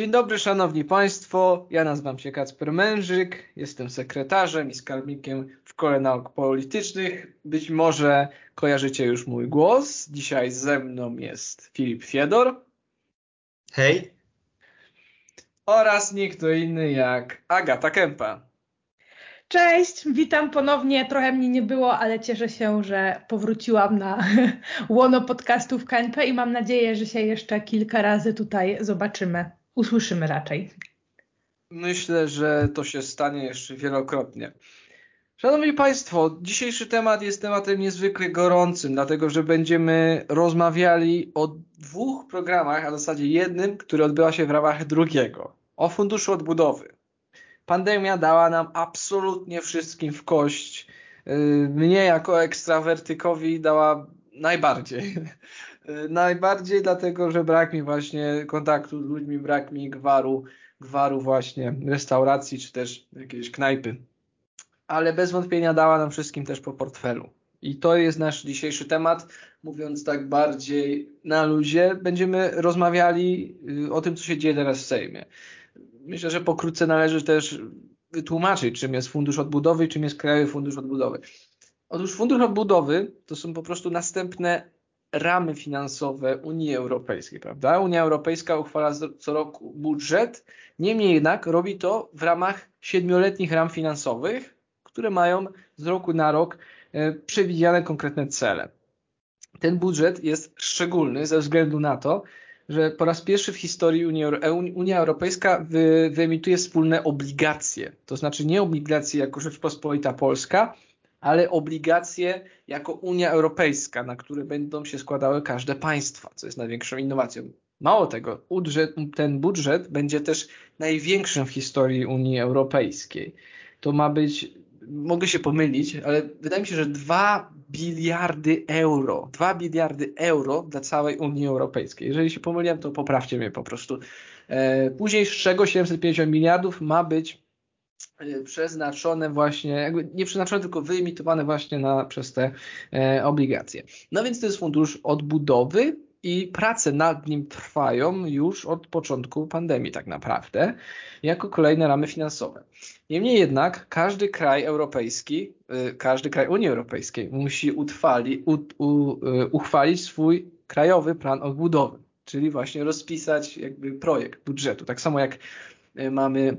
Dzień dobry Szanowni Państwo, ja nazywam się Kacper Mężyk, jestem sekretarzem i skarbnikiem w Szkole Nauk Politycznych. Być może kojarzycie już mój głos. Dzisiaj ze mną jest Filip Fiedor. Hej. Oraz nie kto inny jak Agata Kępa. Cześć, witam ponownie. Trochę mnie nie było, ale cieszę się, że powróciłam na łono podcastów KNP i mam nadzieję, że się jeszcze kilka razy tutaj zobaczymy usłyszymy raczej. Myślę, że to się stanie jeszcze wielokrotnie. Szanowni Państwo, dzisiejszy temat jest tematem niezwykle gorącym, dlatego że będziemy rozmawiali o dwóch programach, a w zasadzie jednym, który odbywa się w ramach drugiego. O Funduszu Odbudowy. Pandemia dała nam absolutnie wszystkim w kość. Yy, mnie jako ekstrawertykowi dała najbardziej. Y, najbardziej dlatego, że brak mi właśnie kontaktu z ludźmi, brak mi gwaru, gwaru właśnie restauracji czy też jakiejś knajpy. Ale bez wątpienia dała nam wszystkim też po portfelu. I to jest nasz dzisiejszy temat. Mówiąc tak bardziej na luzie, będziemy rozmawiali y, o tym, co się dzieje teraz w Sejmie. Myślę, że pokrótce należy też wytłumaczyć, czym jest Fundusz Odbudowy i czym jest Krajowy Fundusz Odbudowy. Otóż Fundusz Odbudowy to są po prostu następne ramy finansowe Unii Europejskiej, prawda? Unia Europejska uchwala co roku budżet, niemniej jednak robi to w ramach siedmioletnich ram finansowych, które mają z roku na rok e, przewidziane konkretne cele. Ten budżet jest szczególny ze względu na to, że po raz pierwszy w historii Unia Europejska wyemituje wspólne obligacje. To znaczy nie obligacje jako Rzeczpospolita Polska, ale obligacje jako Unia Europejska, na które będą się składały każde państwa, co jest największą innowacją. Mało tego, budżet, ten budżet będzie też największym w historii Unii Europejskiej. To ma być, mogę się pomylić, ale wydaje mi się, że 2 biliardy euro, 2 biliardy euro dla całej Unii Europejskiej. Jeżeli się pomyliłem, to poprawcie mnie po prostu. E, później z czego 750 miliardów ma być przeznaczone właśnie, jakby nie przeznaczone, tylko wyemitowane właśnie na, przez te e, obligacje. No więc to jest fundusz odbudowy i prace nad nim trwają już od początku pandemii tak naprawdę, jako kolejne ramy finansowe. Niemniej jednak każdy kraj europejski, y, każdy kraj Unii Europejskiej musi u, u, y, uchwalić swój krajowy plan odbudowy, czyli właśnie rozpisać jakby projekt budżetu. Tak samo jak mamy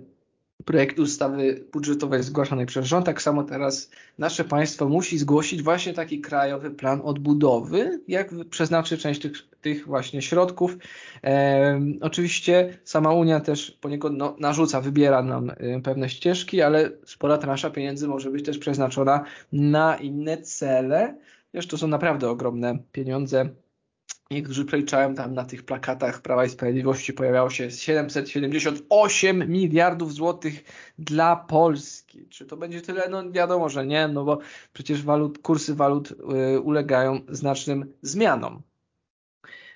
projekt ustawy budżetowej zgłaszanej przez rząd. Tak samo teraz nasze państwo musi zgłosić właśnie taki krajowy plan odbudowy, jak przeznaczyć część tych, tych właśnie środków. E, oczywiście sama Unia też po niego no, narzuca, wybiera nam e, pewne ścieżki, ale spora transza pieniędzy może być też przeznaczona na inne cele. Wiesz, to są naprawdę ogromne pieniądze Niektórzy przeliczałem tam na tych plakatach Prawa i Sprawiedliwości pojawiało się 778 miliardów złotych dla Polski. Czy to będzie tyle? No wiadomo, że nie, no bo przecież walut, kursy walut y, ulegają znacznym zmianom.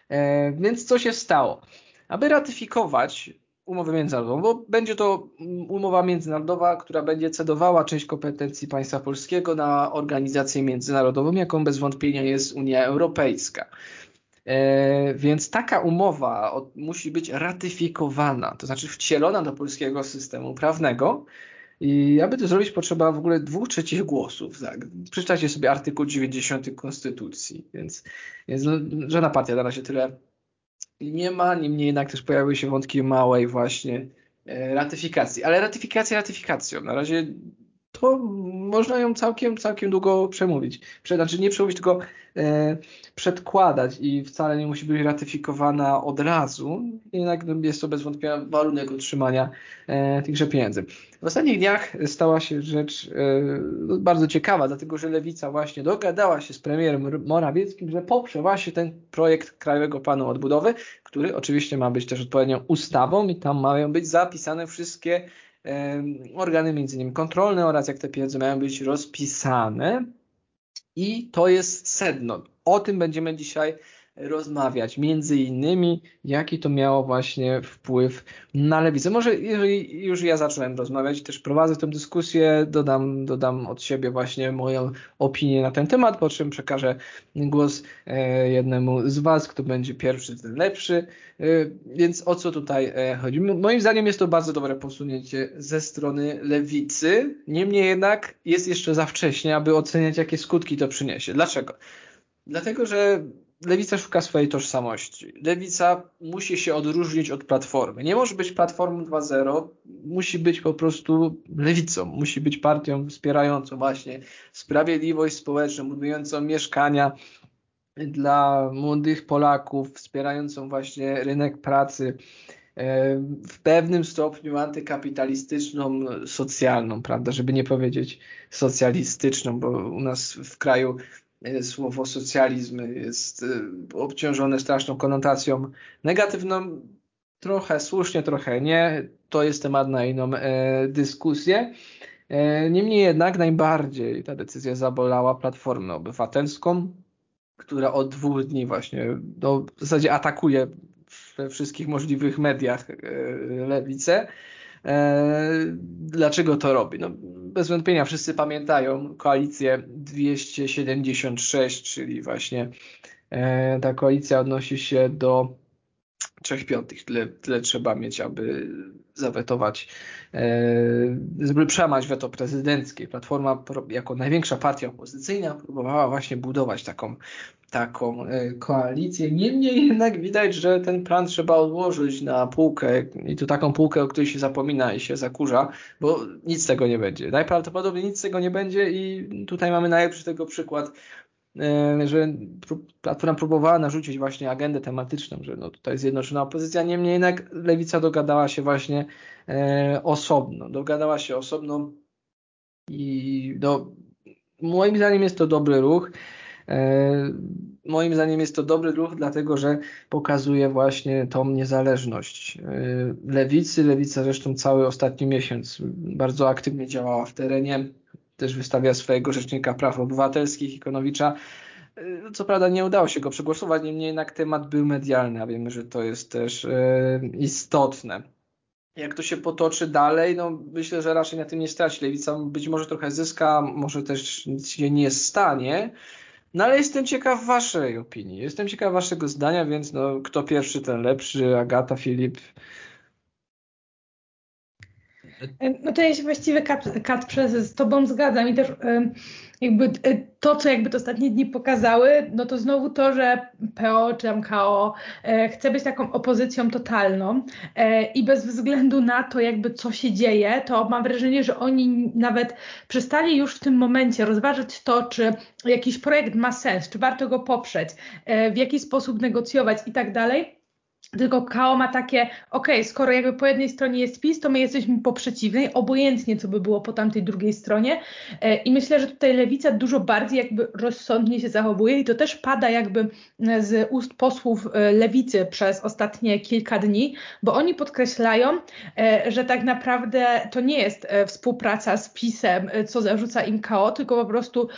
E, więc co się stało? Aby ratyfikować umowę międzynarodową, bo będzie to umowa międzynarodowa, która będzie cedowała część kompetencji państwa polskiego na organizację międzynarodową, jaką bez wątpienia jest Unia Europejska. E, więc taka umowa musi być ratyfikowana, to znaczy wcielona do polskiego systemu prawnego. I aby to zrobić, potrzeba w ogóle dwóch trzecich głosów. Tak? Przeczytajcie sobie artykuł 90 Konstytucji, więc, więc żadna partia na razie tyle nie ma. Niemniej jednak też pojawiły się wątki małej właśnie e, ratyfikacji. Ale ratyfikacja ratyfikacją. Na razie to można ją całkiem, całkiem długo przemówić. Znaczy nie przemówić, tylko e, przedkładać i wcale nie musi być ratyfikowana od razu. Jednak jest to bez wątpienia warunek utrzymania e, tychże pieniędzy. W ostatnich dniach stała się rzecz e, no, bardzo ciekawa, dlatego że Lewica właśnie dogadała się z premierem Morawieckim, że poprze właśnie ten projekt Krajowego Planu Odbudowy, który oczywiście ma być też odpowiednią ustawą i tam mają być zapisane wszystkie organy między innymi kontrolne oraz jak te pieniądze mają być rozpisane. I to jest sedno. O tym będziemy dzisiaj rozmawiać. Między innymi, jaki to miało właśnie wpływ na lewicę. Może jeżeli już ja zacząłem rozmawiać, też prowadzę tę dyskusję, dodam, dodam od siebie właśnie moją opinię na ten temat, po czym przekażę głos e, jednemu z Was, kto będzie pierwszy, ten lepszy. E, więc o co tutaj e, chodzi? Moim zdaniem jest to bardzo dobre posunięcie ze strony lewicy. Niemniej jednak jest jeszcze za wcześnie, aby oceniać, jakie skutki to przyniesie. Dlaczego? Dlatego, że lewica szuka swojej tożsamości. Lewica musi się odróżnić od platformy. Nie może być platformą 2.0, musi być po prostu lewicą, musi być partią wspierającą właśnie sprawiedliwość społeczną, budującą mieszkania dla młodych Polaków, wspierającą właśnie rynek pracy e, w pewnym stopniu antykapitalistyczną, socjalną, prawda, żeby nie powiedzieć socjalistyczną, bo u nas w kraju słowo socjalizm jest e, obciążone straszną konotacją negatywną. Trochę słusznie, trochę nie. To jest temat na inną e, dyskusję. E, niemniej jednak najbardziej ta decyzja zabolała Platformę Obywatelską, która od dwóch dni właśnie no, w zasadzie atakuje we wszystkich możliwych mediach e, lewicę. E, dlaczego to robi? No, bez wątpienia wszyscy pamiętają koalicję 276, czyli właśnie e, ta koalicja odnosi się do trzech piątych. Tyle, tyle trzeba mieć, aby zawetować, żeby przełamać weto prezydenckie. Platforma jako największa partia opozycyjna próbowała właśnie budować taką taką e, koalicję. Niemniej jednak widać, że ten plan trzeba odłożyć na półkę i to taką półkę, o której się zapomina i się zakurza, bo nic z tego nie będzie. Najprawdopodobniej nic z tego nie będzie i tutaj mamy najlepszy tego przykład, e, że Platforma próbowała narzucić właśnie agendę tematyczną, że no tutaj zjednoczona opozycja, niemniej jednak Lewica dogadała się właśnie e, osobno, dogadała się osobno i no, moim zdaniem jest to dobry ruch. E, moim zdaniem jest to dobry ruch, dlatego że pokazuje właśnie tą niezależność e, lewicy. Lewica zresztą cały ostatni miesiąc bardzo aktywnie działała w terenie, też wystawia swojego rzecznika praw obywatelskich, Ikonowicza. E, co prawda nie udało się go przegłosować, niemniej jednak temat był medialny, a wiemy, że to jest też istotne. Jak to się potoczy dalej, no myślę, że raczej na tym nie straci. Lewica być może trochę zyska, może też nic się nie stanie, no ale jestem ciekaw waszej opinii, jestem ciekaw waszego zdania, więc no, kto pierwszy, ten lepszy, Agata, Filip. No to ja się właściwie kat, kat przez z tobą zgadzam i też jakby e, to, co jakby te ostatnie dni pokazały, no to znowu to, że PO czy MKO e, chce być taką opozycją totalną e, i bez względu na to jakby co się dzieje, to mam wrażenie, że oni nawet przestali już w tym momencie rozważać to, czy jakiś projekt ma sens, czy warto go poprzeć, w jaki sposób negocjować i tak dalej tylko KO ma takie, ok, skoro jakby po jednej stronie jest PiS, to my jesteśmy po przeciwnej, obojętnie co by było po tamtej drugiej stronie. E, I myślę, że tutaj lewica dużo bardziej jakby rozsądnie się zachowuje i to też pada jakby e, z ust posłów e, lewicy przez ostatnie kilka dni, bo oni podkreślają, że tak naprawdę to nie jest współpraca z PiSem, co zarzuca im KO, tylko po prostu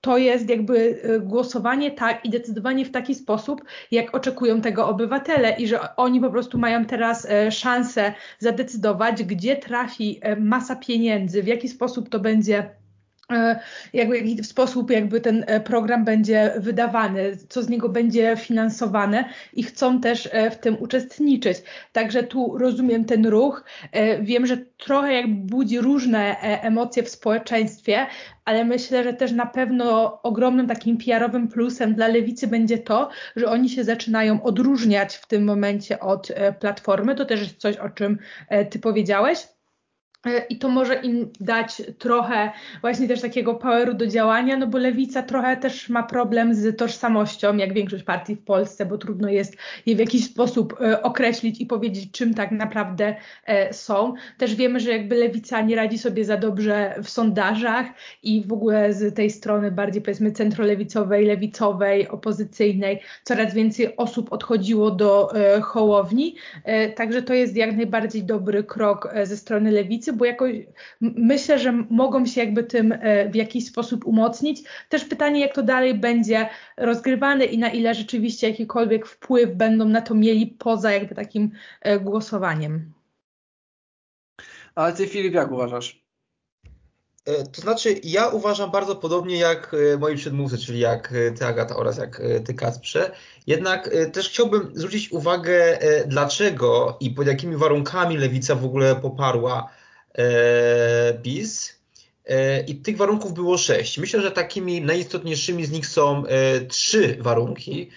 to jest jakby e, głosowanie tak i decydowanie w taki sposób, jak oczekują tego obywatele i że oni po prostu mają teraz e, szansę zadecydować, gdzie trafi e, masa pieniędzy, w jaki sposób to będzie jakby, w sposób jakby ten e, program będzie wydawany, co z niego będzie finansowane i chcą też e, w tym uczestniczyć. Także tu rozumiem ten ruch. Wiem, że trochę jakby budzi różne emocje w społeczeństwie, ale myślę, że też na pewno ogromnym takim PR-owym plusem dla lewicy będzie to, że oni się zaczynają odróżniać w tym momencie od platformy. To też jest coś, o czym ty powiedziałeś. E, I to może im dać trochę właśnie też takiego poweru do działania, no bo lewica trochę też ma problem z tożsamością, jak większość partii w Polsce, bo trudno jest je w jakiś sposób e, określić i powiedzieć, czym tak naprawdę e, są. Też wiemy, że jakby lewica nie radzi sobie za dobrze w sondażach i w ogóle z tej strony bardziej powiedzmy centrolewicowej, lewicowej, opozycyjnej, coraz więcej osób odchodziło do Hołowni. Także to jest jak najbardziej dobry krok ze strony lewicy bo jakoś myślę, że mogą się jakby tym w jakiś sposób umocnić. Też pytanie, jak to dalej będzie rozgrywane i na ile rzeczywiście jakikolwiek wpływ będą na to mieli poza jakby takim głosowaniem. Ale ty Filip, jak uważasz? E, to znaczy, ja uważam bardzo podobnie jak e, moi przedmówcy, czyli jak e, ty Agata oraz jak ty Kacprze. Jednak też chciałbym zwrócić uwagę, dlaczego i pod jakimi warunkami lewica w ogóle poparła PiS. I tych warunków było sześć. Myślę, że takimi najistotniejszymi z nich są trzy warunki.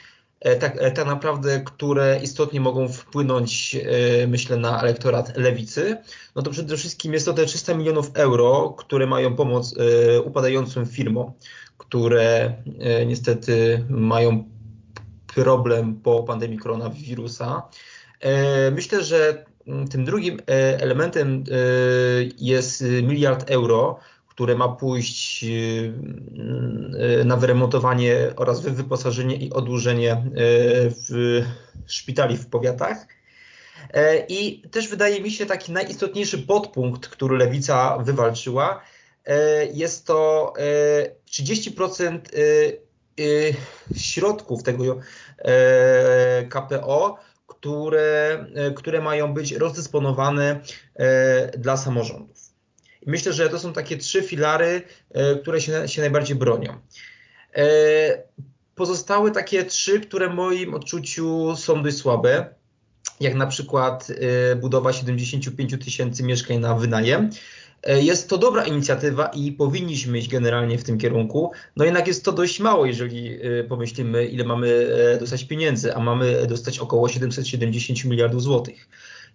E, tak, e, tak naprawdę, które istotnie mogą wpłynąć, e, myślę, na elektorat lewicy, no to przede wszystkim jest to te 300 milionów euro, które mają pomóc upadającym firmom, które niestety mają problem po pandemii koronawirusa. Myślę, że tym drugim elementem jest miliard euro, które ma pójść y, y, na wyremontowanie oraz wyposażenie i odłużenie y, w szpitali w powiatach. E, I też wydaje mi się taki najistotniejszy podpunkt, który Lewica wywalczyła, e, jest to 30% e, środków tego KPO, które, które mają być rozdysponowane dla samorządów. Myślę, że to są takie trzy filary, e, które się, się najbardziej bronią. E, pozostałe takie trzy, które w moim odczuciu są dość słabe, jak na przykład e, budowa 75 tysięcy mieszkań na wynajem. Jest to dobra inicjatywa i powinniśmy iść generalnie w tym kierunku. No jednak jest to dość mało, jeżeli pomyślimy, ile mamy dostać pieniędzy, a mamy dostać około 770 miliardów złotych.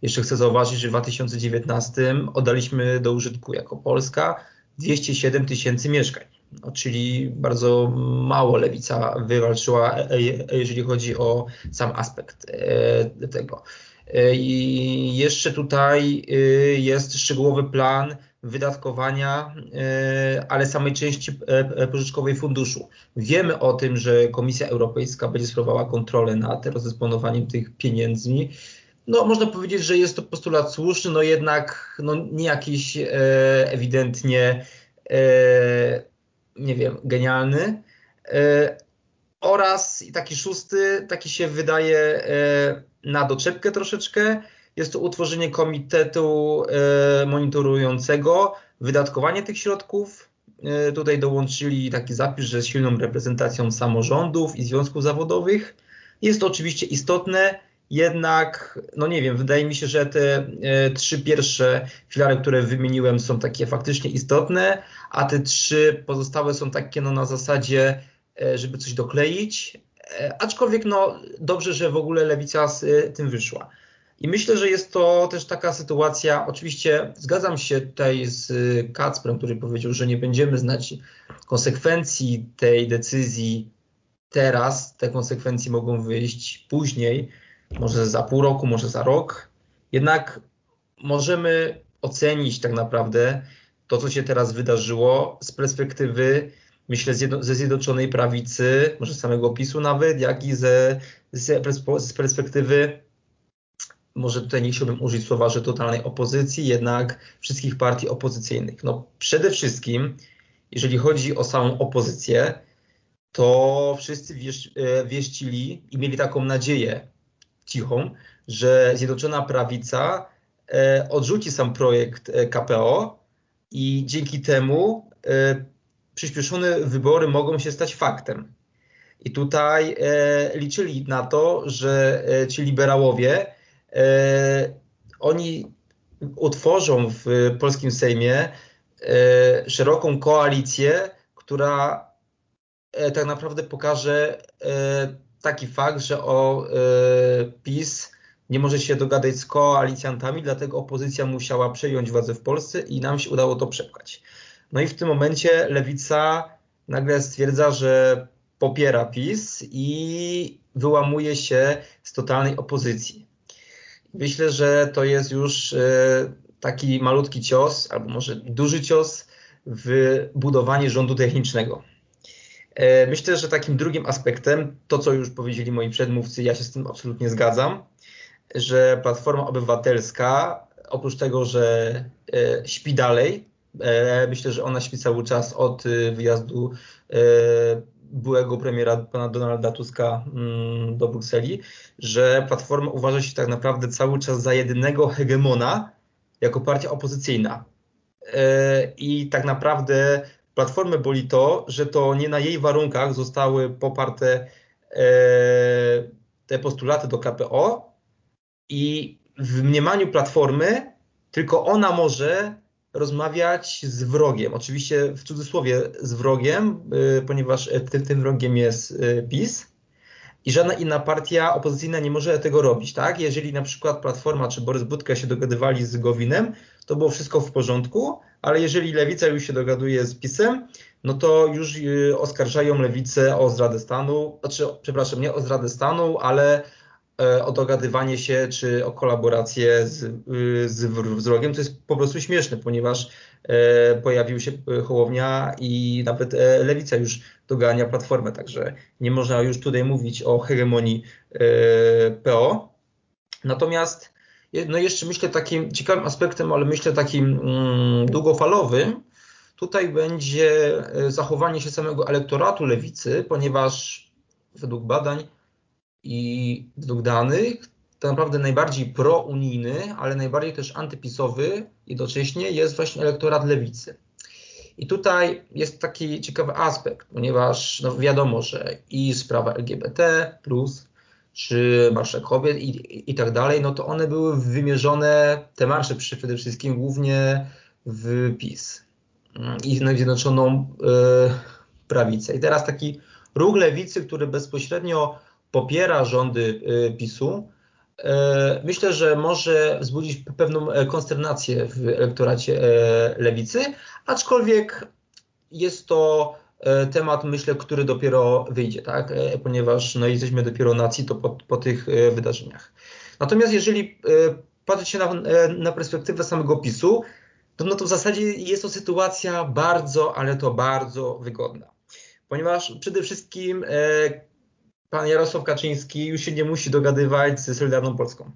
Jeszcze chcę zauważyć, że w 2019 oddaliśmy do użytku jako Polska 207 tysięcy mieszkań. No, czyli bardzo mało lewica wywalczyła, e, e, jeżeli chodzi o sam aspekt e, tego. I jeszcze tutaj jest szczegółowy plan wydatkowania, ale samej części pożyczkowej funduszu. Wiemy o tym, że Komisja Europejska będzie sprawowała kontrolę nad rozdysponowaniem tych pieniędzy no można powiedzieć, że jest to postulat słuszny, no jednak no, nie jakiś e, ewidentnie, e, nie wiem, genialny. E, oraz taki szósty, taki się wydaje e, na doczepkę troszeczkę, jest to utworzenie komitetu e, monitorującego wydatkowanie tych środków. E, tutaj dołączyli taki zapis, że z silną reprezentacją samorządów i związków zawodowych. Jest to oczywiście istotne, jednak, no nie wiem, wydaje mi się, że te e, trzy pierwsze filary, które wymieniłem, są takie faktycznie istotne, a te trzy pozostałe są takie no, na zasadzie, e, żeby coś dokleić. E, aczkolwiek, no dobrze, że w ogóle lewica z e, tym wyszła. I myślę, że jest to też taka sytuacja, oczywiście zgadzam się tutaj z Kacprem, który powiedział, że nie będziemy znać konsekwencji tej decyzji teraz, te konsekwencje mogą wyjść później, może za pół roku, może za rok. Jednak możemy ocenić tak naprawdę to, co się teraz wydarzyło z perspektywy, myślę, ze Zjednoczonej Prawicy, może samego PiSu nawet, jak i ze, z perspektywy, może tutaj nie chciałbym użyć słowa, że totalnej opozycji, jednak wszystkich partii opozycyjnych. No przede wszystkim, jeżeli chodzi o samą opozycję, to wszyscy e, wieścili i mieli taką nadzieję, cichą, że Zjednoczona Prawica e, odrzuci sam projekt e, KPO i dzięki temu przyspieszone wybory mogą się stać faktem. I tutaj liczyli na to, że ci liberałowie, oni utworzą w polskim Sejmie szeroką koalicję, która tak naprawdę pokaże taki fakt, że o PiS nie może się dogadać z koalicjantami, dlatego opozycja musiała przejąć władzę w Polsce i nam się udało to przepchać. No i w tym momencie lewica nagle stwierdza, że popiera PiS i wyłamuje się z totalnej opozycji. Myślę, że to jest już y, taki malutki cios, albo może duży cios w budowanie rządu technicznego. E, myślę, że takim drugim aspektem, to co już powiedzieli moi przedmówcy, ja się z tym absolutnie zgadzam, że Platforma Obywatelska oprócz tego, że e, śpi dalej, e, myślę, że ona śpi cały czas od e, wyjazdu byłego premiera pana Donalda Tuska mm, do Brukseli, że Platforma uważa się tak naprawdę cały czas za jedynego hegemona jako partia opozycyjna. I tak naprawdę Platformę boli to, że to nie na jej warunkach zostały poparte te postulaty do KPO i w mniemaniu Platformy tylko ona może rozmawiać z wrogiem. Oczywiście w cudzysłowie z wrogiem, y, ponieważ tym, tym wrogiem jest y, PiS i żadna inna partia opozycyjna nie może tego robić. Tak? Jeżeli na przykład Platforma czy Borys Budka się dogadywali z Gowinem, to było wszystko w porządku, ale jeżeli Lewica już się dogaduje z PiSem, no to już y, oskarżają Lewicę o zdradę stanu, znaczy, przepraszam, nie o zdradę stanu, ale o dogadywanie się czy o kolaborację z, y, z wrogiem, to jest po prostu śmieszne, ponieważ e, pojawił się Hołownia i nawet e, Lewica już dogania Platformę, także nie można już tutaj mówić o hegemonii PO. Natomiast no jeszcze myślę takim ciekawym aspektem, ale myślę takim mm, długofalowym, tutaj będzie zachowanie się samego elektoratu lewicy, ponieważ według badań i według danych tak naprawdę najbardziej prounijny, ale najbardziej też antypisowy jednocześnie jest właśnie elektorat lewicy. I tutaj jest taki ciekawy aspekt, ponieważ no wiadomo, że i sprawa LGBT, czy marsze kobiet i, i tak dalej, no to one były wymierzone, te marsze przede wszystkim głównie w PiS i w Zjednoczoną y, Prawicę. I teraz taki ruch lewicy, który bezpośrednio popiera rządy y, PiSu, y, myślę, że może wzbudzić pewną e, konsternację w elektoracie e, lewicy, aczkolwiek jest to e, temat, myślę, który dopiero wyjdzie, tak? ponieważ no, jesteśmy dopiero nacji to po, po tych wydarzeniach. Natomiast jeżeli patrzy się na, na perspektywę samego PiSu, to, no to w zasadzie jest to sytuacja bardzo, ale to bardzo wygodna. Ponieważ przede wszystkim pan Jarosław Kaczyński już się nie musi dogadywać ze Solidarną Polską.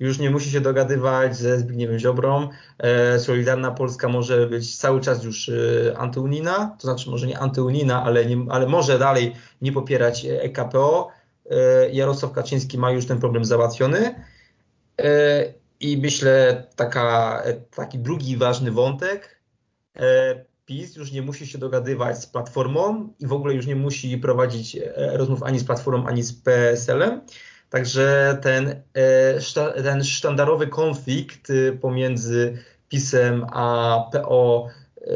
Już nie musi się dogadywać ze Zbigniewem Ziobrą. E, Solidarna Polska może być cały czas już e, antyunijna, to znaczy może nie antyunijna, ale, nie, ale może dalej nie popierać EKPO. E, Jarosław Kaczyński ma już ten problem załatwiony. I myślę, taka, taki drugi ważny wątek PiS już nie musi się dogadywać z Platformą i w ogóle już nie musi prowadzić e, rozmów ani z Platformą, ani z PSL-em. Także ten, e, ten sztandarowy konflikt y, pomiędzy PiSem a PO e,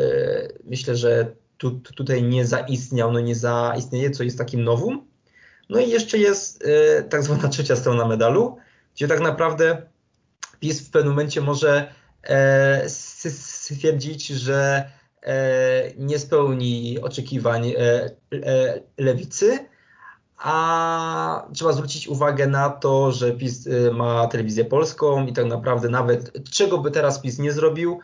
myślę, że tu, tutaj nie zaistniał, no nie zaistnieje, co jest takim nowum. No i jeszcze jest tak zwana trzecia strona medalu, gdzie tak naprawdę PiS w pewnym momencie może stwierdzić, że nie spełni oczekiwań e, e, lewicy, a trzeba zwrócić uwagę na to, że PiS ma telewizję polską i tak naprawdę nawet czego by teraz PiS nie zrobił,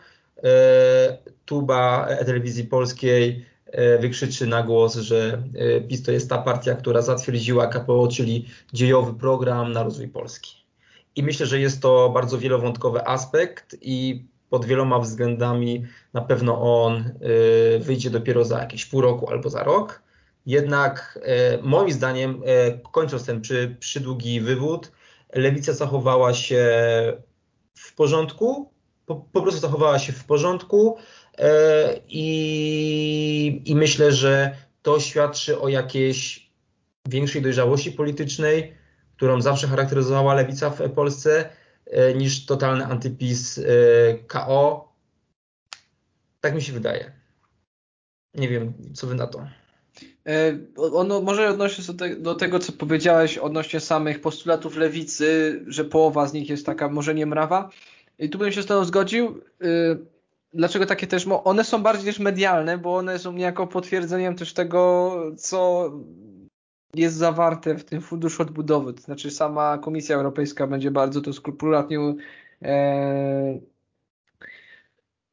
tuba telewizji polskiej wykrzyczy na głos, że PiS to jest ta partia, która zatwierdziła KPO, czyli dziejowy program na rozwój Polski. I myślę, że jest to bardzo wielowątkowy aspekt i pod wieloma względami na pewno on y, wyjdzie dopiero za jakieś pół roku albo za rok. Jednak y, moim zdaniem, y, kończąc ten przy, przydługi wywód, lewica zachowała się w porządku, po, po prostu zachowała się w porządku i, i myślę, że to świadczy o jakiejś większej dojrzałości politycznej, którą zawsze charakteryzowała lewica w Polsce niż totalny antypis e, KO. Tak mi się wydaje. Nie wiem, co wy na to. E, ono może do, te, do, tego, co powiedziałeś odnośnie samych postulatów lewicy, że połowa z nich jest taka może nie mrawa. I tu bym się z tobą zgodził. Dlaczego takie też? One są bardziej też medialne, bo one są niejako potwierdzeniem też tego, co jest zawarte w tym funduszu odbudowy. To znaczy sama Komisja Europejska będzie bardzo to skrupulatnie e,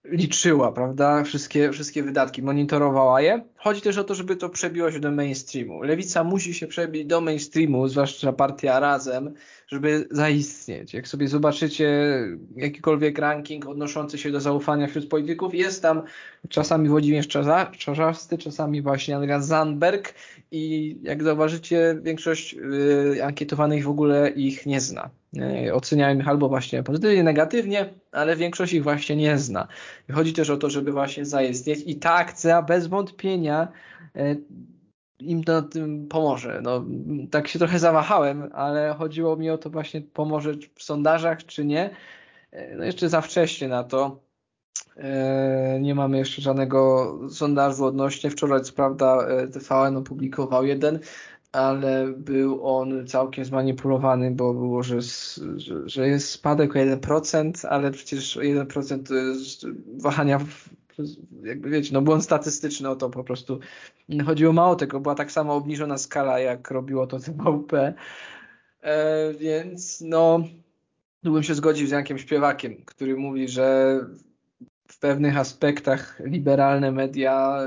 liczyła, prawda? Wszystkie, wszystkie wydatki, monitorowała je. Chodzi też o to, żeby to przebiło się do mainstreamu. Lewica musi się przebić do mainstreamu, zwłaszcza partia Razem, żeby zaistnieć. Jak sobie zobaczycie jakikolwiek ranking odnoszący się do zaufania wśród polityków, jest tam czasami Włodzimierz Czarzasty, czasami właśnie Adrian Zandberg i jak zauważycie, większość y, ankietowanych w ogóle ich nie zna. Oceniają ich albo właśnie pozytywnie, negatywnie, ale większość ich właśnie nie zna. Chodzi też o to, żeby właśnie zaistnieć i ta akcja bez wątpienia y, im to tym pomoże. No, tak się trochę zawahałem, ale chodziło mi o to właśnie pomoże w sondażach czy nie. No jeszcze za wcześnie na to. E, nie mamy jeszcze żadnego sondażu odnośnie. Wczoraj co prawda e, TVN opublikował jeden, ale był on całkiem zmanipulowany, bo było, że, że jest spadek o 1%, ale przecież 1% to jest wahania jakby wiecie, no błąd statystyczny o to po prostu chodziło mało tego, była tak samo obniżona skala, jak robiło to TVP, e, więc no mógłbym się zgodzić z Jankiem Śpiewakiem, który mówi, że w pewnych aspektach liberalne media,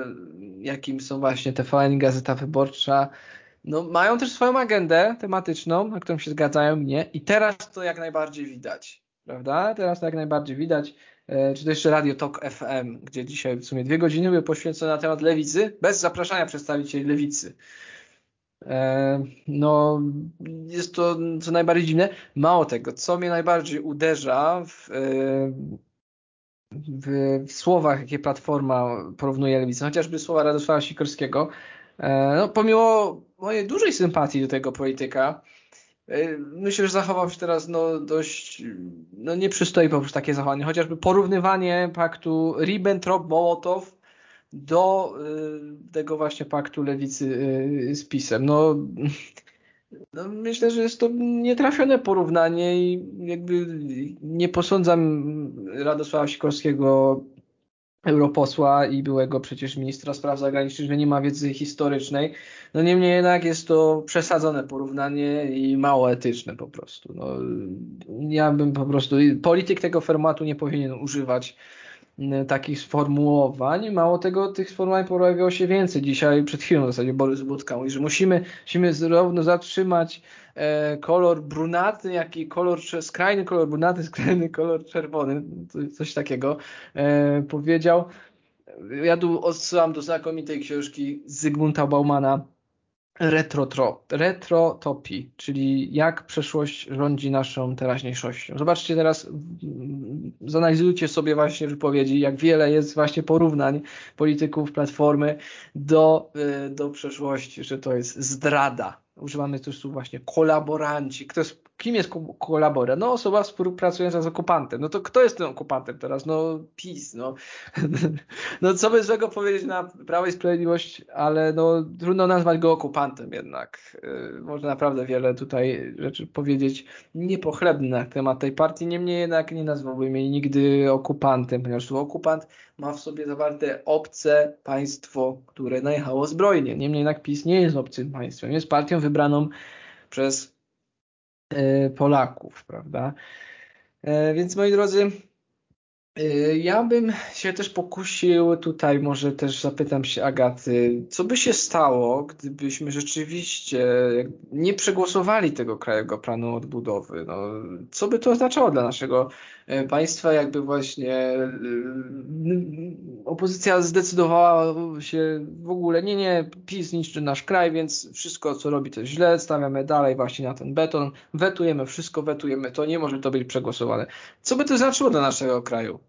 jakim są właśnie TVN i Gazeta Wyborcza, no, mają też swoją agendę tematyczną, na którą się zgadzają mnie i teraz to jak najbardziej widać, prawda? Teraz to jak najbardziej widać. E, czy to jeszcze Radio Talk FM, gdzie dzisiaj w sumie dwie godziny były poświęcone na temat lewicy, bez zapraszania przedstawicieli lewicy. E, no, jest to co najbardziej dziwne. Mało tego, co mnie najbardziej uderza w, e, w, w słowach, jakie Platforma porównuje lewicę, chociażby słowa Radosława Sikorskiego, no, pomimo mojej dużej sympatii do tego polityka, myślę, że zachował się teraz no, dość, no nie przystoi po prostu takie zachowanie, chociażby porównywanie paktu Ribbentrop-Mołotow do y, tego właśnie paktu lewicy y, z PiSem. No, no, myślę, że jest to nietrafione porównanie i jakby nie posądzam Radosława Sikorskiego europosła i byłego przecież ministra spraw zagranicznych, że nie ma wiedzy historycznej. No niemniej jednak jest to przesadzone porównanie i mało etyczne po prostu. No, ja bym po prostu, polityk tego formatu nie powinien używać E, takich sformułowań. Mało tego, tych sformułowań pojawiało się więcej. Dzisiaj przed chwilą w zasadzie Borys Budka mówi, że musimy, musimy zarówno zatrzymać e, kolor brunaty, jak i kolor, skrajny kolor brunaty, skrajny kolor czerwony. Coś takiego e, powiedział. Ja tu odsyłam do znakomitej książki Zygmunta Baumana retrotopii, czyli jak przeszłość rządzi naszą teraźniejszością. Zobaczcie teraz, zanalizujcie sobie właśnie wypowiedzi, jak wiele jest właśnie porównań polityków Platformy do, y, do przeszłości, że to jest zdrada. Używamy tu właśnie kolaboranci. Kto jest kim jest kolaborant? No osoba współpracująca z okupantem. No to kto jest tym okupantem teraz? No PiS. No, no co by złego powiedzieć na Prawo i Sprawiedliwość, ale no trudno nazwać go okupantem jednak. Yy, można naprawdę wiele tutaj rzeczy powiedzieć niepochlebnych na temat tej partii, niemniej jednak nie nazwałbym jej nigdy okupantem, ponieważ okupant ma w sobie zawarte obce państwo, które najechało zbrojnie. Niemniej jednak PiS nie jest obcym państwem, jest partią wybraną przez Polaków, prawda? E, więc moi drodzy, ja bym się też pokusił, tutaj może też zapytam się Agaty, co by się stało, gdybyśmy rzeczywiście nie przegłosowali tego Krajowego Planu Odbudowy? No, co by to oznaczało dla naszego państwa, jakby właśnie opozycja zdecydowała się w ogóle, nie, nie, PiS niszczy nasz kraj, więc wszystko co robi to jest źle, stawiamy dalej właśnie na ten beton, wetujemy wszystko, wetujemy to, nie może to być przegłosowane. Co by to znaczyło dla naszego kraju?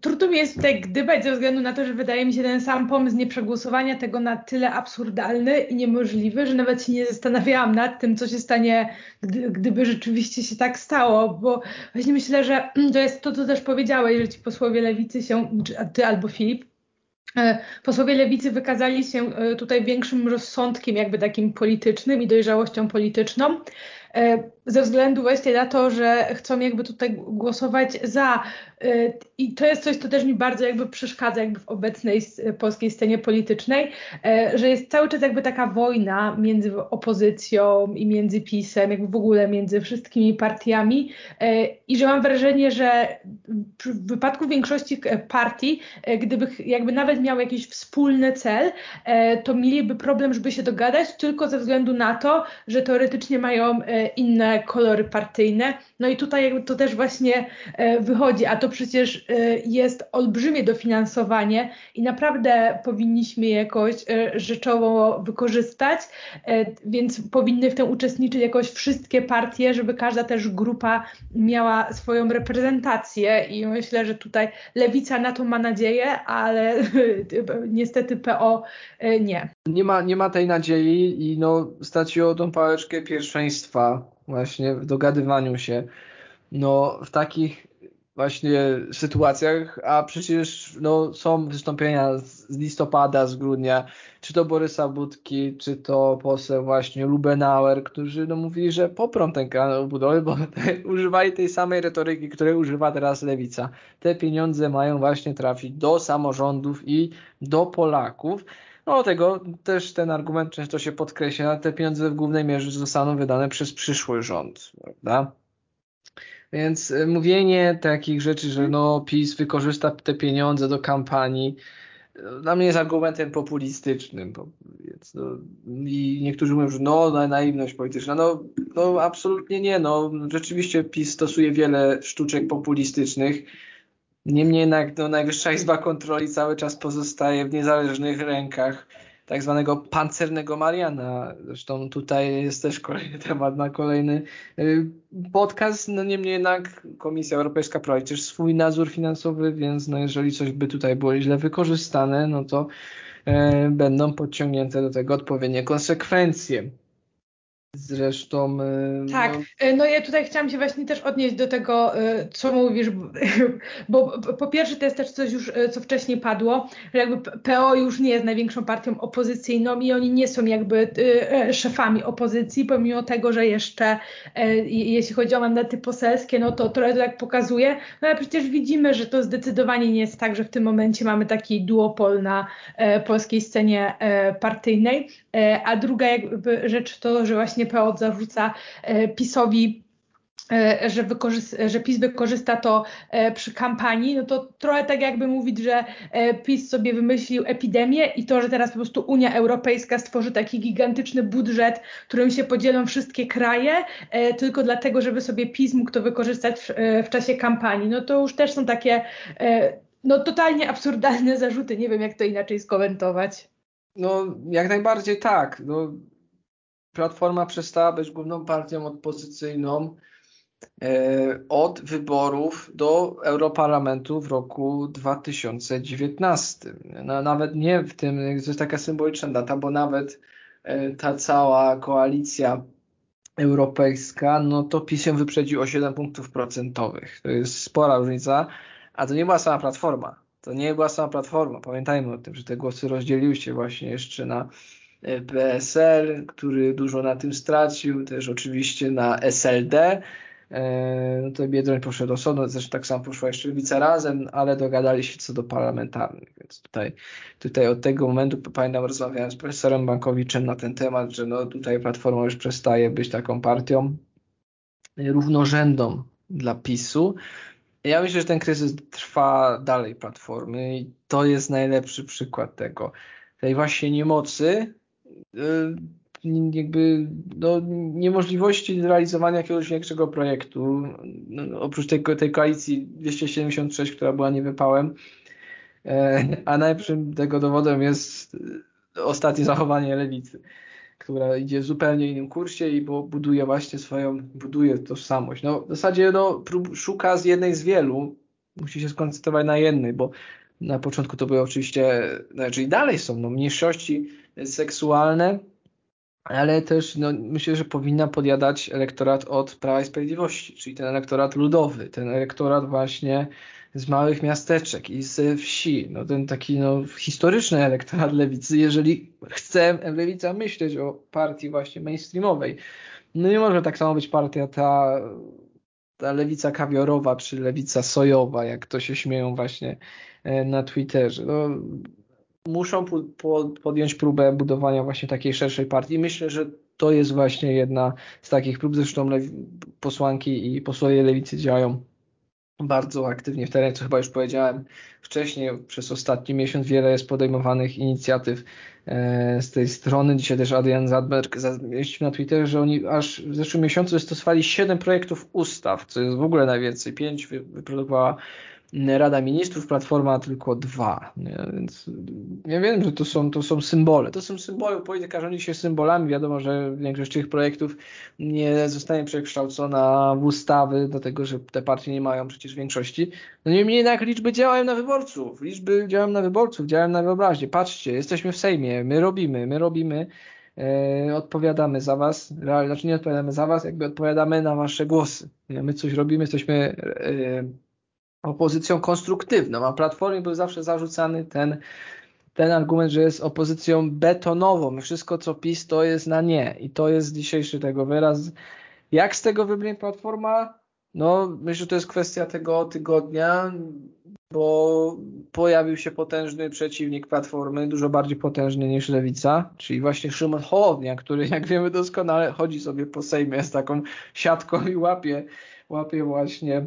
Trudno mi jest tutaj gdybać ze względu na to, że wydaje mi się ten sam pomysł nieprzegłosowania tego na tyle absurdalny i niemożliwy, że nawet się nie zastanawiałam nad tym, co się stanie, gdy, gdyby rzeczywiście się tak stało, bo właśnie myślę, że to jest to, co też powiedziałeś, że ci posłowie lewicy się, ty albo Filip, e, Posłowie lewicy wykazali się e, tutaj większym rozsądkiem, jakby takim politycznym i dojrzałością polityczną, e, ze względu właśnie na to, że chcą jakby tutaj głosować za i to jest coś, co też mi bardzo jakby przeszkadza jakby w obecnej polskiej scenie politycznej, że jest cały czas jakby taka wojna między opozycją i między PiSem, jakby w ogóle między wszystkimi partiami i że mam wrażenie, że w wypadku większości partii, gdyby jakby nawet miał jakiś wspólny cel, to mieliby problem, żeby się dogadać tylko ze względu na to, że teoretycznie mają inne kolory partyjne. No i tutaj jakby to też właśnie wychodzi, a to przecież jest olbrzymie dofinansowanie i naprawdę powinniśmy jakoś rzeczowo wykorzystać, więc powinny w tym uczestniczyć jakoś wszystkie partie, żeby każda też grupa miała swoją reprezentację i myślę, że tutaj lewica na to ma nadzieję, ale niestety PO nie. Nie ma, nie ma tej nadziei i no straciło tą pałeczkę pierwszeństwa właśnie w dogadywaniu się. No w takich właśnie sytuacjach, a przecież no, są wystąpienia z listopada, z grudnia, czy to Borysa Budki, czy to poseł właśnie Lubenauer, którzy no, mówili, że poprą ten kanał budowy, bo te, używali tej samej retoryki, której używa teraz Lewica. Te pieniądze mają właśnie trafić do samorządów i do Polaków. No tego też ten argument często się podkreśla, te pieniądze w głównej mierze zostaną wydane przez przyszły rząd, prawda? Więc y, mówienie takich rzeczy, że no PiS wykorzysta te pieniądze do kampanii, y, dla mnie jest argumentem populistycznym. Więc no, I niektórzy mówią, że no, naiwność polityczna. No, no absolutnie nie. No, rzeczywiście PiS stosuje wiele sztuczek populistycznych. Niemniej jednak no, Najwyższa Izba Kontroli cały czas pozostaje w niezależnych rękach tak zwanego pancernego Mariana. Zresztą tutaj jest też kolejny temat na kolejny y, podcast. No niemniej jednak Komisja Europejska prowadzi też swój nadzór finansowy, więc no jeżeli coś by tutaj było źle wykorzystane, no to e, będą podciągnięte do tego odpowiednie konsekwencje. Zresztą. E, tak, no... E, no ja tutaj chciałam się właśnie też odnieść do tego, e, co mówisz, bo po pierwsze to jest też coś już, co wcześniej padło, że jakby PO już nie jest największą partią opozycyjną i oni nie są jakby szefami opozycji, pomimo tego, że jeszcze jeśli chodzi o mandaty poselskie, no to trochę to tak pokazuje, no ale przecież widzimy, że to zdecydowanie nie jest tak, że w tym momencie mamy taki duopol na polskiej scenie partyjnej, a druga jakby rzecz to, że właśnie właśnie PO zarzuca e, PiSowi e, że, że, PiS wykorzysta to e, przy kampanii, no to trochę tak jakby mówić, że PiS sobie wymyślił epidemię i to, że teraz po prostu Unia Europejska stworzy taki gigantyczny budżet, którym się podzielą wszystkie kraje, tylko dlatego, żeby sobie PiS mógł to wykorzystać w, w czasie kampanii. No to już też są takie no totalnie absurdalne zarzuty, nie wiem jak to inaczej skomentować. No jak najbardziej tak. No, Platforma przestała być główną partią opozycyjną e, od wyborów do Europarlamentu w roku 2019. No, nawet nie w tym, to jest taka symboliczna data, bo nawet e, ta cała koalicja europejska, no to PiS ją wyprzedził o 7 punktów procentowych. To jest spora różnica, a to nie była sama Platforma. To nie była sama Platforma. Pamiętajmy o tym, że te głosy rozdzieliły się właśnie jeszcze na PSL, który dużo na tym stracił, też oczywiście na SLD. E, no to Biedroń poszedł osobno, zresztą tak samo poszła jeszcze Lewica razem, ale dogadali się co do parlamentarnych, więc tutaj, tutaj od tego momentu, pamiętam, rozmawiałem z profesorem Bankowiczem na ten temat, że no tutaj Platforma już przestaje być taką partią równorzędną dla PiSu. Ja myślę, że ten kryzys trwa dalej Platformy i to jest najlepszy przykład tego, tej właśnie niemocy, E, jakby no, niemożliwości zrealizowania jakiegoś większego projektu, no, oprócz tej, tej koalicji 276, która była niewypałem, e, a najlepszym tego dowodem jest ostatnie zachowanie lewicy, która idzie w zupełnie innym kursie i buduje właśnie swoją, buduje tożsamość. No, w zasadzie no, szuka z jednej z wielu, musi się skoncentrować na jednej, bo na początku to były oczywiście, znaczy dalej są no, mniejszości seksualne, ale też no, myślę, że powinna podjadać elektorat od Prawa i Sprawiedliwości, czyli ten elektorat ludowy, ten elektorat właśnie z małych miasteczek i z wsi, no ten taki no, historyczny elektorat lewicy, jeżeli chce lewica myśleć o partii właśnie mainstreamowej. No nie może tak samo być partia ta ta lewica kawiorowa czy lewica sojowa, jak to się śmieją właśnie na Twitterze. No, muszą podjąć próbę budowania właśnie takiej szerszej partii. Myślę, że to jest właśnie jedna z takich prób. Zresztą posłanki i posłowie lewicy działają bardzo aktywnie w terenie, co chyba już powiedziałem wcześniej. Przez ostatni miesiąc wiele jest podejmowanych inicjatyw e, z tej strony. Dzisiaj też Adrian Zadberg zamieścił na Twitterze, że oni aż w zeszłym miesiącu wystosowali 7 projektów ustaw, co jest w ogóle najwięcej. 5 wyprodukowała Rada Ministrów, Platforma tylko dwa. Nie? Więc ja wiem, że to są, to są symbole. To są symbole, polityka rządzi się symbolami. Wiadomo, że większość tych projektów nie zostanie przekształcona w ustawy, dlatego że te partie nie mają przecież większości. No niemniej jednak liczby działają na wyborców. Liczby działają na wyborców, działają na wyobraźnię. Patrzcie, jesteśmy w Sejmie, my robimy, my robimy. E, odpowiadamy za was, znaczy nie odpowiadamy za was, jakby odpowiadamy na wasze głosy. My coś robimy, jesteśmy e, opozycją konstruktywną, a Platformie był zawsze zarzucany ten, ten argument, że jest opozycją betonową. Wszystko, co PiS, to jest na nie. I to jest dzisiejszy tego wyraz. Jak z tego wybrnie Platforma? No, myślę, że to jest kwestia tego tygodnia, bo pojawił się potężny przeciwnik Platformy, dużo bardziej potężny niż Lewica, czyli właśnie Szymon Hołownia, który, jak wiemy doskonale, chodzi sobie po Sejmie z taką siatką i łapie, łapie właśnie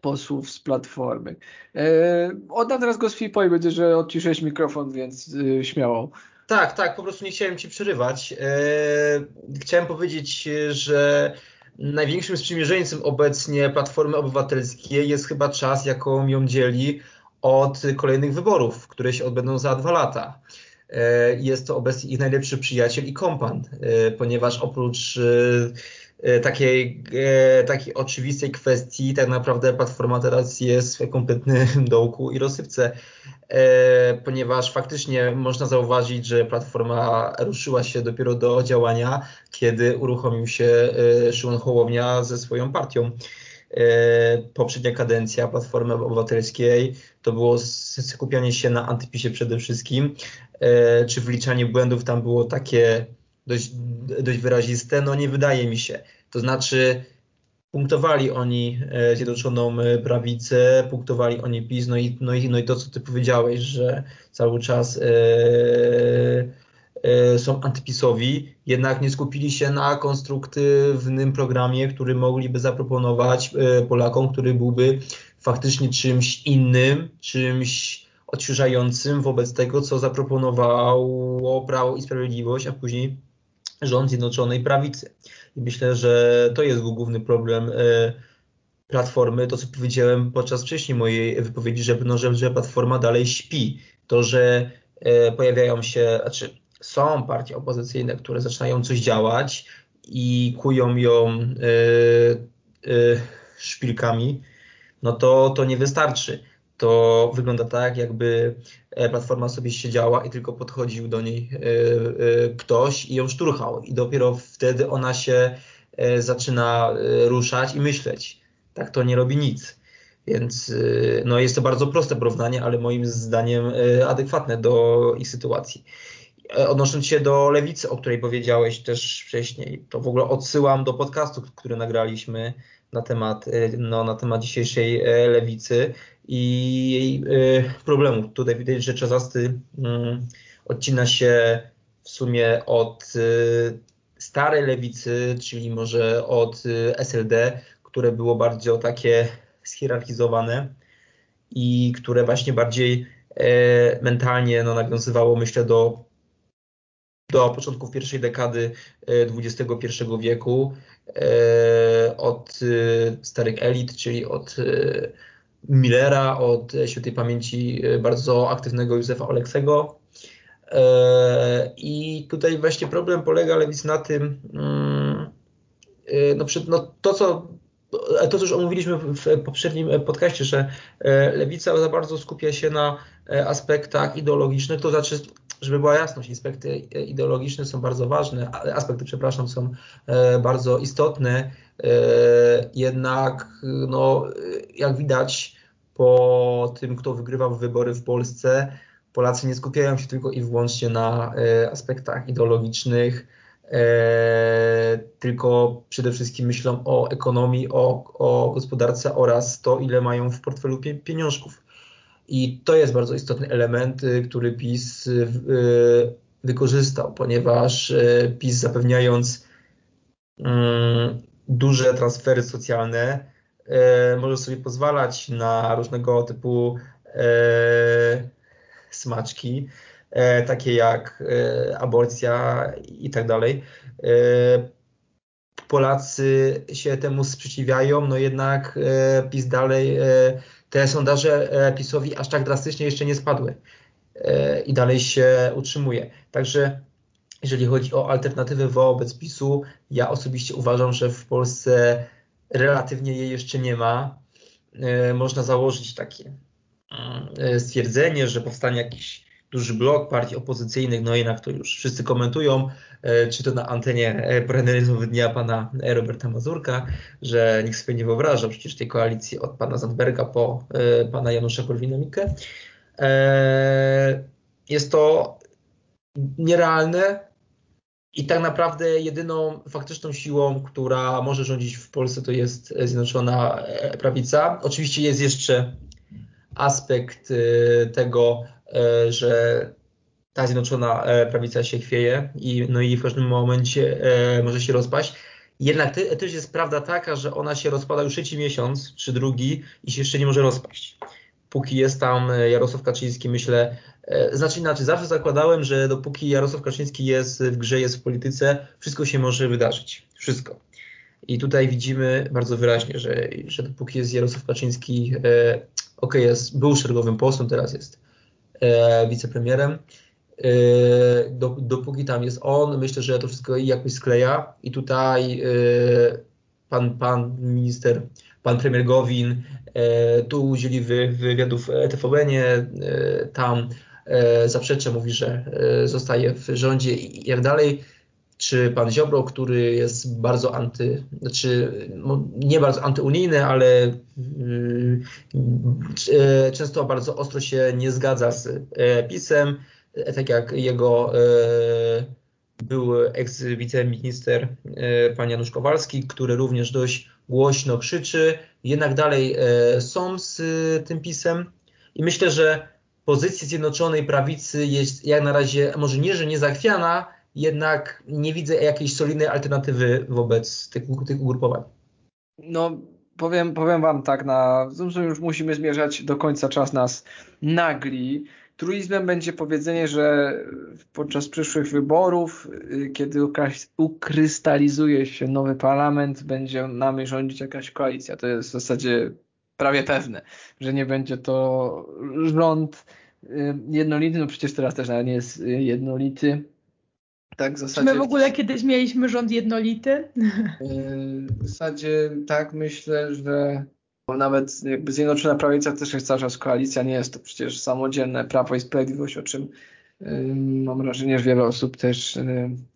posłów z Platformy. E, oddam teraz go z Fipo i będzie, że odciszyłeś mikrofon, więc e, śmiało. Tak, tak, po prostu nie chciałem Ci przerywać. E, chciałem powiedzieć, że największym sprzymierzeńcem obecnie Platformy Obywatelskiej jest chyba czas, jaką ją dzieli od kolejnych wyborów, które się odbędą za dwa lata. E, jest to obecnie ich najlepszy przyjaciel i kompan, ponieważ oprócz takiej, e, takiej oczywistej kwestii, tak naprawdę platforma teraz jest w kompletnym dołku i rozsypce, e, ponieważ faktycznie można zauważyć, że platforma ruszyła się dopiero do działania, kiedy uruchomił się Szymon Hołownia ze swoją partią. Poprzednia kadencja Platformy Obywatelskiej to było skupianie się na antypisie przede wszystkim, czy wliczanie błędów tam było takie dość, dość wyraziste, no nie wydaje mi się. To znaczy punktowali oni e, Zjednoczoną e, Prawicę, punktowali oni PiS, no i, no i, no i to, co ty powiedziałeś, że cały czas e, są antypisowi, jednak nie skupili się na konstruktywnym programie, który mogliby zaproponować Polakom, który byłby faktycznie czymś innym, czymś odświeżającym wobec tego, co zaproponowało Prawo i Sprawiedliwość, a później rząd Zjednoczonej Prawicy. I myślę, że to jest główny problem e, Platformy, to co powiedziałem podczas wcześniej mojej wypowiedzi, że, no, że, że Platforma dalej śpi. To, że e, pojawiają się, znaczy są partie opozycyjne, które zaczynają coś działać i kują ją e, szpilkami, no to, to nie wystarczy to wygląda tak, jakby platforma sobie siedziała i tylko podchodził do niej e, e, ktoś i ją szturchał. I dopiero wtedy ona się zaczyna ruszać i myśleć. Tak to nie robi nic. Więc no, jest to bardzo proste porównanie, ale moim zdaniem adekwatne do ich sytuacji. Odnosząc się do lewicy, o której powiedziałeś też wcześniej, to w ogóle odsyłam do podcastu, który nagraliśmy na temat, no, na temat dzisiejszej lewicy i jej y, problemów. Tutaj widać, że Czazasty mm, odcina się w sumie od y, starej lewicy, czyli może od y, SLD, które było bardzo takie schierarchizowane i które właśnie bardziej mentalnie no, nawiązywało, myślę, do, do początków pierwszej dekady XXI e, wieku, e, od starych elit, czyli od Millera, od świętej pamięci e, bardzo aktywnego Józefa Oleksego. E, I tutaj właśnie problem polega lewicy na tym, mm, e, no, no to co to, co już omówiliśmy w poprzednim podcaście, że lewica za bardzo skupia się na aspektach ideologicznych, to znaczy, żeby była jasność, aspekty ideologiczne są bardzo ważne, aspekty, przepraszam, są bardzo istotne, jednak no, jak widać po tym, kto wygrywał wybory w Polsce, Polacy nie skupiają się tylko i wyłącznie na e, aspektach ideologicznych, e, tylko przede wszystkim myślą o ekonomii, o, o gospodarce oraz to, ile mają w portfelu pieniążków. I to jest bardzo istotny element, y, który PiS y, wykorzystał, ponieważ PiS zapewniając mm, duże transfery socjalne, może sobie pozwalać na różnego typu smaczki, takie jak aborcja i tak dalej. Polacy się temu sprzeciwiają, no jednak PiS dalej, te sondaże PiSowi aż tak drastycznie jeszcze nie spadły i dalej się utrzymuje. Także jeżeli chodzi o alternatywę wobec PiSu, ja osobiście uważam, że w Polsce relatywnie jej jeszcze nie ma. Można założyć takie mm, stwierdzenie, że powstanie jakiś duży blok partii opozycyjnych, no jednak to już wszyscy komentują, e, czy to na antenie Brenneryzmu dnia pana Roberta Mazurka, że nikt sobie nie wyobraża przecież tej koalicji od pana Zandberga po e, pana Janusza Korwina-Mikke. E, jest to nierealne i tak naprawdę jedyną faktyczną siłą, która może rządzić w Polsce to jest Zjednoczona Prawica. Oczywiście jest jeszcze aspekt tego, E, że ta zjednoczona e, prawica się chwieje i, no i w każdym momencie e, może się rozpaść. Jednak też jest prawda taka, że ona się rozpada już trzeci miesiąc, czy drugi i się jeszcze nie może rozpaść. Póki jest tam Jarosław Kaczyński, myślę, znaczy inaczej, zawsze zakładałem, że dopóki Jarosław Kaczyński jest w grze, jest w polityce, wszystko się może wydarzyć. Wszystko. I tutaj widzimy bardzo wyraźnie, że, że dopóki jest Jarosław Kaczyński, e, ok, jest, był szeregowym posłem, teraz jest e, wicepremierem. E, do, dopóki tam jest on, myślę, że to wszystko jakoś skleja i tutaj e, pan, pan minister, pan premier Gowin e, tu udzieli wy, wywiadów TVN-ie, e, tam e, zaprzecza, mówi, że zostaje w rządzie i jak dalej czy pan Ziobro, który jest bardzo anty, znaczy no, nie bardzo antyunijny, ale yy, często bardzo ostro się nie zgadza z yy, PiSem, tak jak jego był eks-wiceminister pan Janusz Kowalski, który również dość głośno krzyczy, jednak dalej są z tym PiSem. I myślę, że pozycja Zjednoczonej Prawicy jest jak na razie, może nie, że nie zachwiana, jednak nie widzę jakiejś solidnej alternatywy wobec tych, tych ugrupowań. No, powiem, powiem Wam tak, na, już musimy zmierzać do końca, czas nas nagli. Truizmem będzie powiedzenie, że podczas przyszłych wyborów, y, kiedy ukrystalizuje się nowy parlament, będzie nami rządzić jakaś koalicja. To jest w zasadzie prawie pewne, że nie będzie to rząd y, jednolity, no przecież teraz też nie jest y, jednolity, tak, w zasadzie. Czy my w ogóle kiedyś mieliśmy rząd jednolity? W zasadzie tak, myślę, że nawet jakby Zjednoczona Prawica też jest cały czas koalicja, nie jest to przecież samodzielne Prawo i Sprawiedliwość, o czym mam wrażenie, że wiele osób też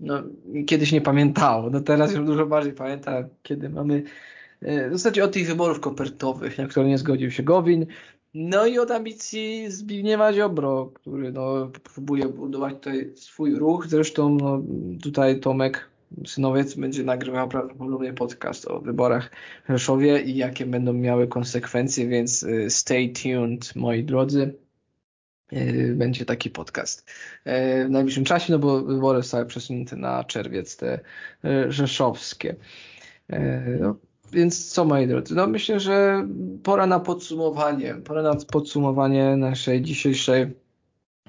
no, kiedyś nie pamiętało. No teraz już dużo bardziej pamięta, kiedy mamy w zasadzie od tych wyborów kopertowych, na które nie zgodził się Gowin, no i od ambicji Zbigniewa Ziobro, który no, próbuje budować tutaj swój ruch. Zresztą no, tutaj Tomek Synowiec będzie nagrywał prawdopodobnie podcast o wyborach w Rzeszowie i jakie będą miały konsekwencje, więc y, stay tuned, moi drodzy. Y, będzie taki podcast y, w najbliższym czasie, no bo wybory zostały przesunięte na czerwiec te rzeszowskie. No, więc co moi drodzy, no myślę, że pora na podsumowanie, pora na podsumowanie naszej dzisiejszej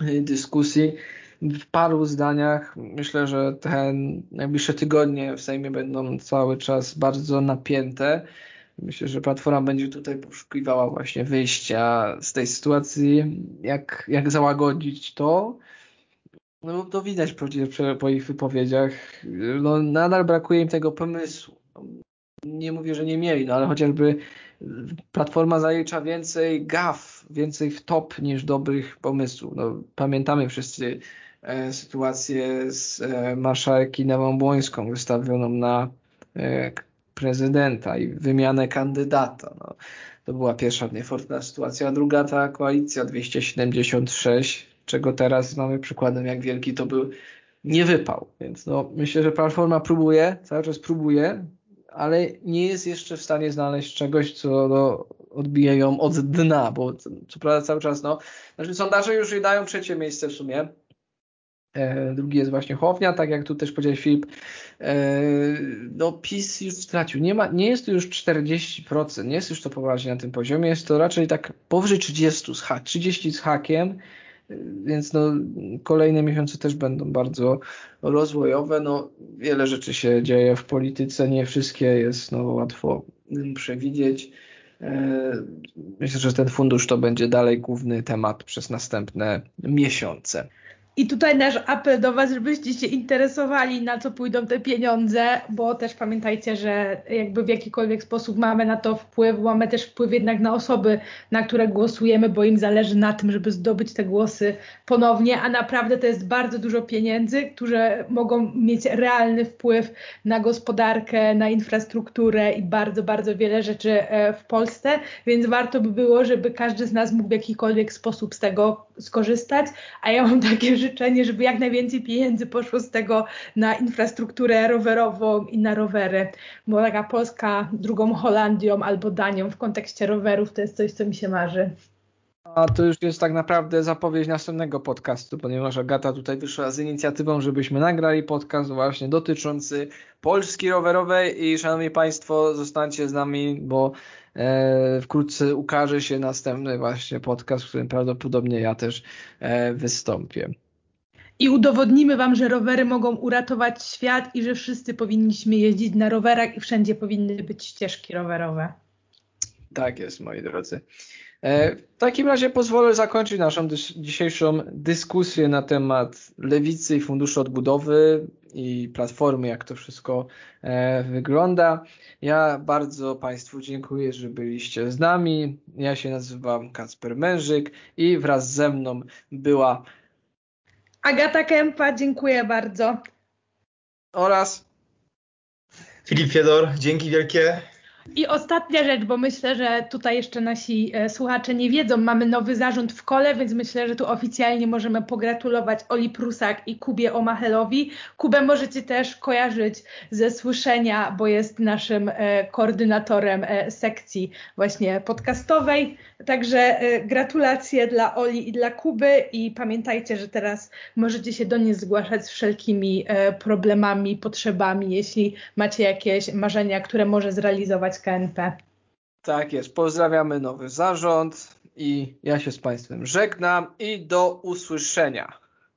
y, dyskusji. W paru zdaniach myślę, że te najbliższe tygodnie w Sejmie będą cały czas bardzo napięte. Myślę, że Platforma będzie tutaj poszukiwała właśnie wyjścia z tej sytuacji, jak, jak załagodzić to. No to widać po, po ich wypowiedziach. No, nadal brakuje im tego pomysłu nie mówię, że nie mieli, no ale chociażby Platforma zalicza więcej gaf, więcej w top niż dobrych pomysłów. No, pamiętamy wszyscy e, sytuację z e, marszałek Newą Błońską wystawioną na e, prezydenta i wymianę kandydata. No, to była pierwsza niefortna sytuacja, a druga ta koalicja 276, czego teraz mamy przykładem, jak wielki to był nie wypał. Więc no, myślę, że Platforma próbuje, cały czas próbuje, ale nie jest jeszcze w stanie znaleźć czegoś, co no, odbije ją od dna, bo co prawda cały czas, no, znaczy sondaże już jej dają trzecie miejsce w sumie, E, drugi jest właśnie Hołownia, tak jak tu też powiedział Filip. E, no PiS już stracił. Nie, ma, nie jest to już 40%, nie jest już to poważnie na tym poziomie, jest to raczej tak powyżej 30 z, ha 30 z hakiem, więc no, kolejne miesiące też będą bardzo rozwojowe. No, wiele rzeczy się dzieje w polityce, nie wszystkie jest no, łatwo przewidzieć. Myślę, że ten fundusz to będzie dalej główny temat przez następne miesiące. I tutaj nasz apel do Was, żebyście się interesowali, na co pójdą te pieniądze, bo też pamiętajcie, że jakby w jakikolwiek sposób mamy na to wpływ, mamy też wpływ jednak na osoby, na które głosujemy, bo im zależy na tym, żeby zdobyć te głosy ponownie, a naprawdę to jest bardzo dużo pieniędzy, które mogą mieć realny wpływ na gospodarkę, na infrastrukturę i bardzo, bardzo wiele rzeczy e, w Polsce, więc warto by było, żeby każdy z nas mógł w jakikolwiek sposób z tego skorzystać, a ja mam takie życzenie, żeby jak najwięcej pieniędzy poszło z tego na infrastrukturę rowerową i na rowery, bo taka Polska drugą Holandią albo Danią w kontekście rowerów to jest coś, co mi się marzy. A to już jest tak naprawdę zapowiedź następnego podcastu, ponieważ Agata tutaj wyszła z inicjatywą, żebyśmy nagrali podcast właśnie dotyczący Polski rowerowej. I szanowni Państwo, zostańcie z nami, bo e, wkrótce ukaże się następny właśnie podcast, w którym prawdopodobnie ja też e, wystąpię i udowodnimy Wam, że rowery mogą uratować świat i że wszyscy powinniśmy jeździć na rowerach i wszędzie powinny być ścieżki rowerowe. Tak jest, moi drodzy. E, w takim razie pozwolę zakończyć naszą dys dzisiejszą dyskusję na temat lewicy i funduszu odbudowy i platformy, jak to wszystko e, wygląda. Ja bardzo Państwu dziękuję, że byliście z nami. Ja się nazywam Kacper Mężyk i wraz ze mną była Agata Kępa, dziękuję bardzo. Oraz Filip Fiedor, dzięki wielkie. I ostatnia rzecz, bo myślę, że tutaj jeszcze nasi e, słuchacze nie wiedzą, mamy nowy zarząd w kole, więc myślę, że tu oficjalnie możemy pogratulować Oli Prusak i Kubie Omachelowi. Kubę możecie też kojarzyć ze słyszenia, bo jest naszym e, koordynatorem e, sekcji właśnie podcastowej. Także gratulacje dla Oli i dla Kuby i pamiętajcie, że teraz możecie się do niej zgłaszać z wszelkimi problemami, potrzebami, jeśli macie jakieś marzenia, które może zrealizować KNP. Tak jest. Pozdrawiamy nowy zarząd i ja się z Państwem żegnam i do usłyszenia.